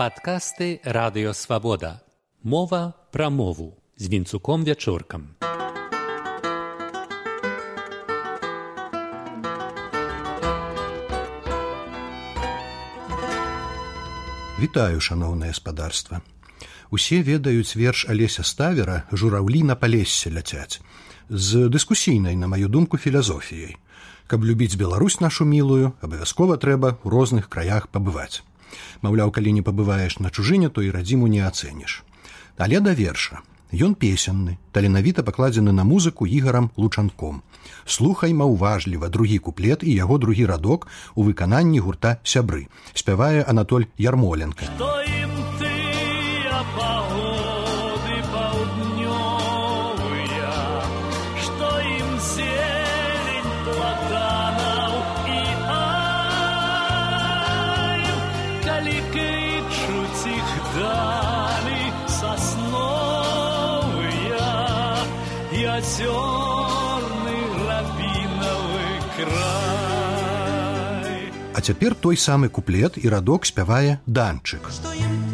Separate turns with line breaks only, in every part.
Падкасты радыёвабода. Мова пра мову з вінцуком вячоркам.
Вітаю, шаноўнае спадарства. Усе ведаюць верш алеся ставера жураўлі на палесе ляцяць з дыскусійнай, на маю думку філазофіяй. Каб любіць Беларусь нашу мілую, абавязкова трэба ў розных краях пабываць маўляў калі не пабываеш на чужыне то і радзіму не ацэніш. Але да верша. Ён песенны таленавіта пакладзены на музыку ігарам лучанком. Слухай маўважліва другі куплет і яго другі радок у выкананні гурта сябры спявае анатоль ярмоленко
азёрны рабінавы край.
А цяпер той самы куплет і радок спявае данчык.
Што ім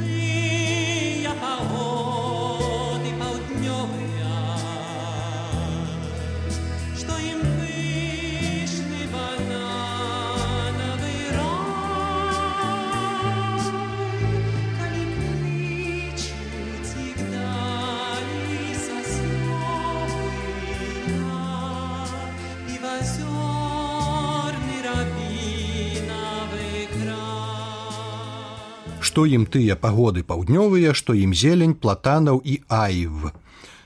што ім тыя пагоды паўднёвыя, што ім зелень платанаў і айв.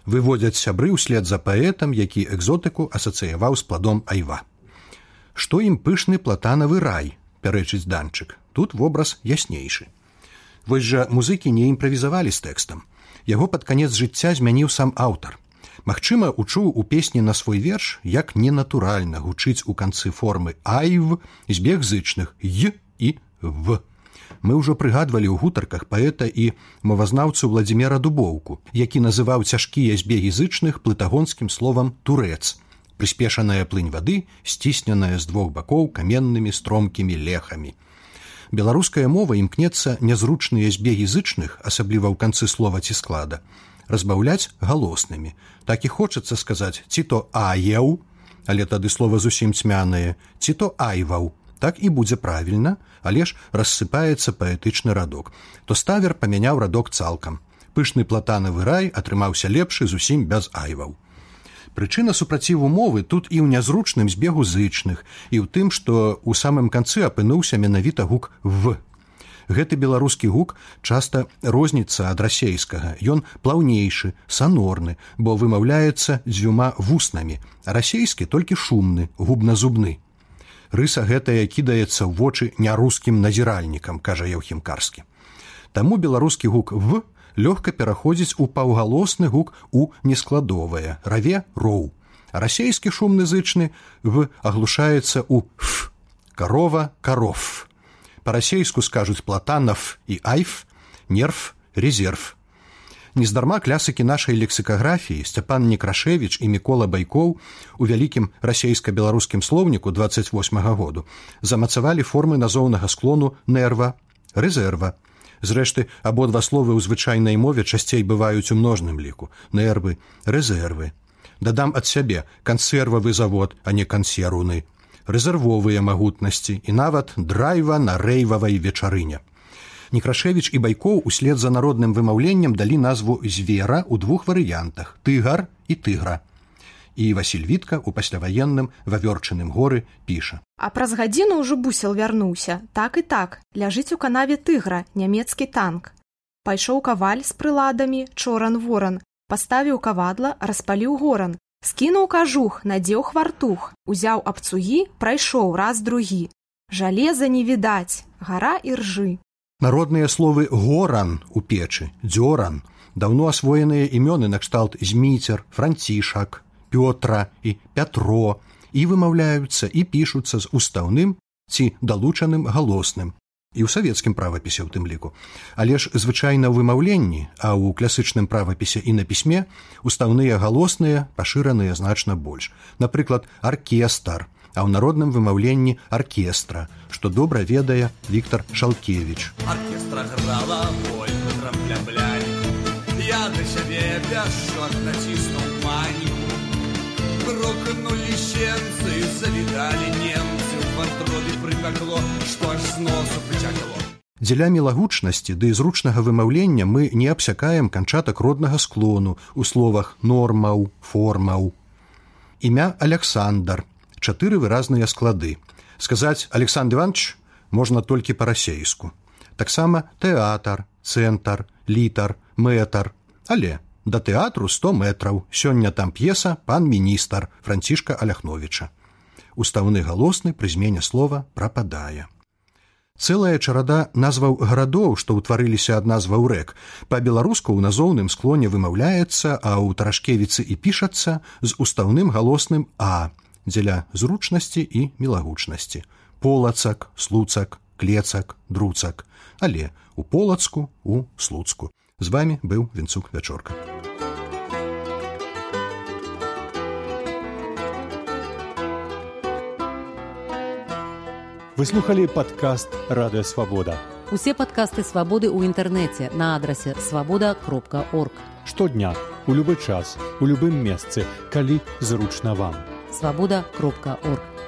Выводзяць сябры ўслед за паэтам, які экзотыку асацыяваў з пладом айва. Што ім пышны платанавы рай, пярэчыць данчык. Тут вобраз яснейшы. Вось жа музыкі не імправізавалі з тэкстам. Яго пад канец жыцця змяніў сам аўтар. Магчыма, учуў у песні на свой верш, як ненатуральна гучыць у канцы формы айв збег зычных й і в мы ўжо прыгадвалі ў гутарках паэта і мовазнаўцу владимира дубоўку які называў цяжкія збегі зычных плытагонскім словам турэц прыспешаная плынь вады сцісненая з двух бакоў каменнымі стромкімі лехамі. Беларуская мова імкнецца нязручныя збегі зычных асабліва ў канцы слова ці склада разбаўляць галоснымі. Так і хочацца сказаць ці то аеў але тады слова зусім цьмянае ці то айваў так і будзе правільна, але ж рассыпаецца паэтычны радок. То ставер памяняў радок цалкам. Пышны платанавы рай атрымаўся лепшы зусім без айваў. Прычына супраціву мовы тут і ў нязручным збегу зычных і ў тым, што ў самым канцы апынуўся менавіта гук в. Гэты беларускі гук часта розніцца ад расейскага. Ён плаўнейшы, санорны, бо вымаўляецца дзвюма вуснамі, а расейскі толькі шумны, губна-зубны рыса гэтая кідаецца ў вочы нярускім назіральнікам кажа еўхімкарскі таму беларускі гук в лёгка пераходзіць у паўгалосны гук у нескладовае раве роў расейскі шумны зычны в аглушаецца у ф карова каров па-расейску скажуць платанов і айф нерв резерв Нездарма клясыкі нашай лексікаграфіі Сцяпан Некрашевіч і Мікола Байкоў у вялікім расейска-беларускім слоўніку 28 -го году замацавалі формы назоўнага склону нерва, рэзерва. Зрэшты, абодва словы ў звычайнай мове часцей бываюць у множным ліку, нервы, рэзервы. Дадам ад сябе кансервавы завод, а не кансеруны, рэзервовыя магутнасці і нават драйва на рэйвавай вечарыне. Некрашевіч і байкоў услед за народным вымаўленнем далі назву звера ў двух варыянтах тыгар і тыгра. І Васіль вітка у пасляваенным вавёрчаным горы піша.
А праз гадзіну ўжо бусел вярнуўся, так і так, ляжыць у канаве тыгра, нямецкі танк. Пайшоў каваль з прыладамі, чоран воран, паставіў кавадла, распаліў горан, скінуў кажух, надзеў хвартух, узяў абцугі, прайшоў раз другі. Жалеза не відаць, гара і ржы.
Народныя словы горан у печы, дзёран, даўно асвоеныя імёны накшталт зміцер, францішак, Пётра і Пятро і вымаўляюцца і пішуцца з устаўным ці далучаным галосным і ў савецкім правапісе ў тым ліку. Але ж звычайна ў вымаўленні, а ў класычным правапісе і на пісьме устаўныя галосныя пашыраныя значна больш. Напрыклад, аркестр, а ў народным вымаўленні аркестра, што добра ведае Віктор Шалкевич.
Оркестра грала польку трамплябляник Я до сябе бясшот націснуў маніку Крокнули щенцы, завіталі немцы вантробе прыпякло, што аж з носу прыцякло.
Дзеля мілагучнасці ды зручнага вымаўлення мы не абсякаем канчатак роднага склону у словах нормаў, формаў. Імя Александр, чатыры выразныя склады. Сказаць Александр Иванович можна толькі па-расейску. Таксама тэатр, цэнтр, літар, мэтр, але да тэатру 100 метраў сёння там п'еса пан міністр францішка аляхновича. Устаўны галосны пры змене слова прападае цэлая чарада назваў гарадоў што ўтварыліся ад назваў рэк па-беларуску ў назоўным склоне вымаўляецца а ў тарашкевіцы і пішацца з устаўным галосным а дзеля зручнасці і мілагучнасці полацак слуцак клецак друцак але у полацку у слуцку з вами быў вінцук вячорка
Вы слухали падкаст радыёвабода.
Усе падкасты свабоды ў інтэрнэце на адрасе свабода кропка орг.
Штодня, у любы час, у любым месцы, калі зручна вам.
Свабода кропка орг.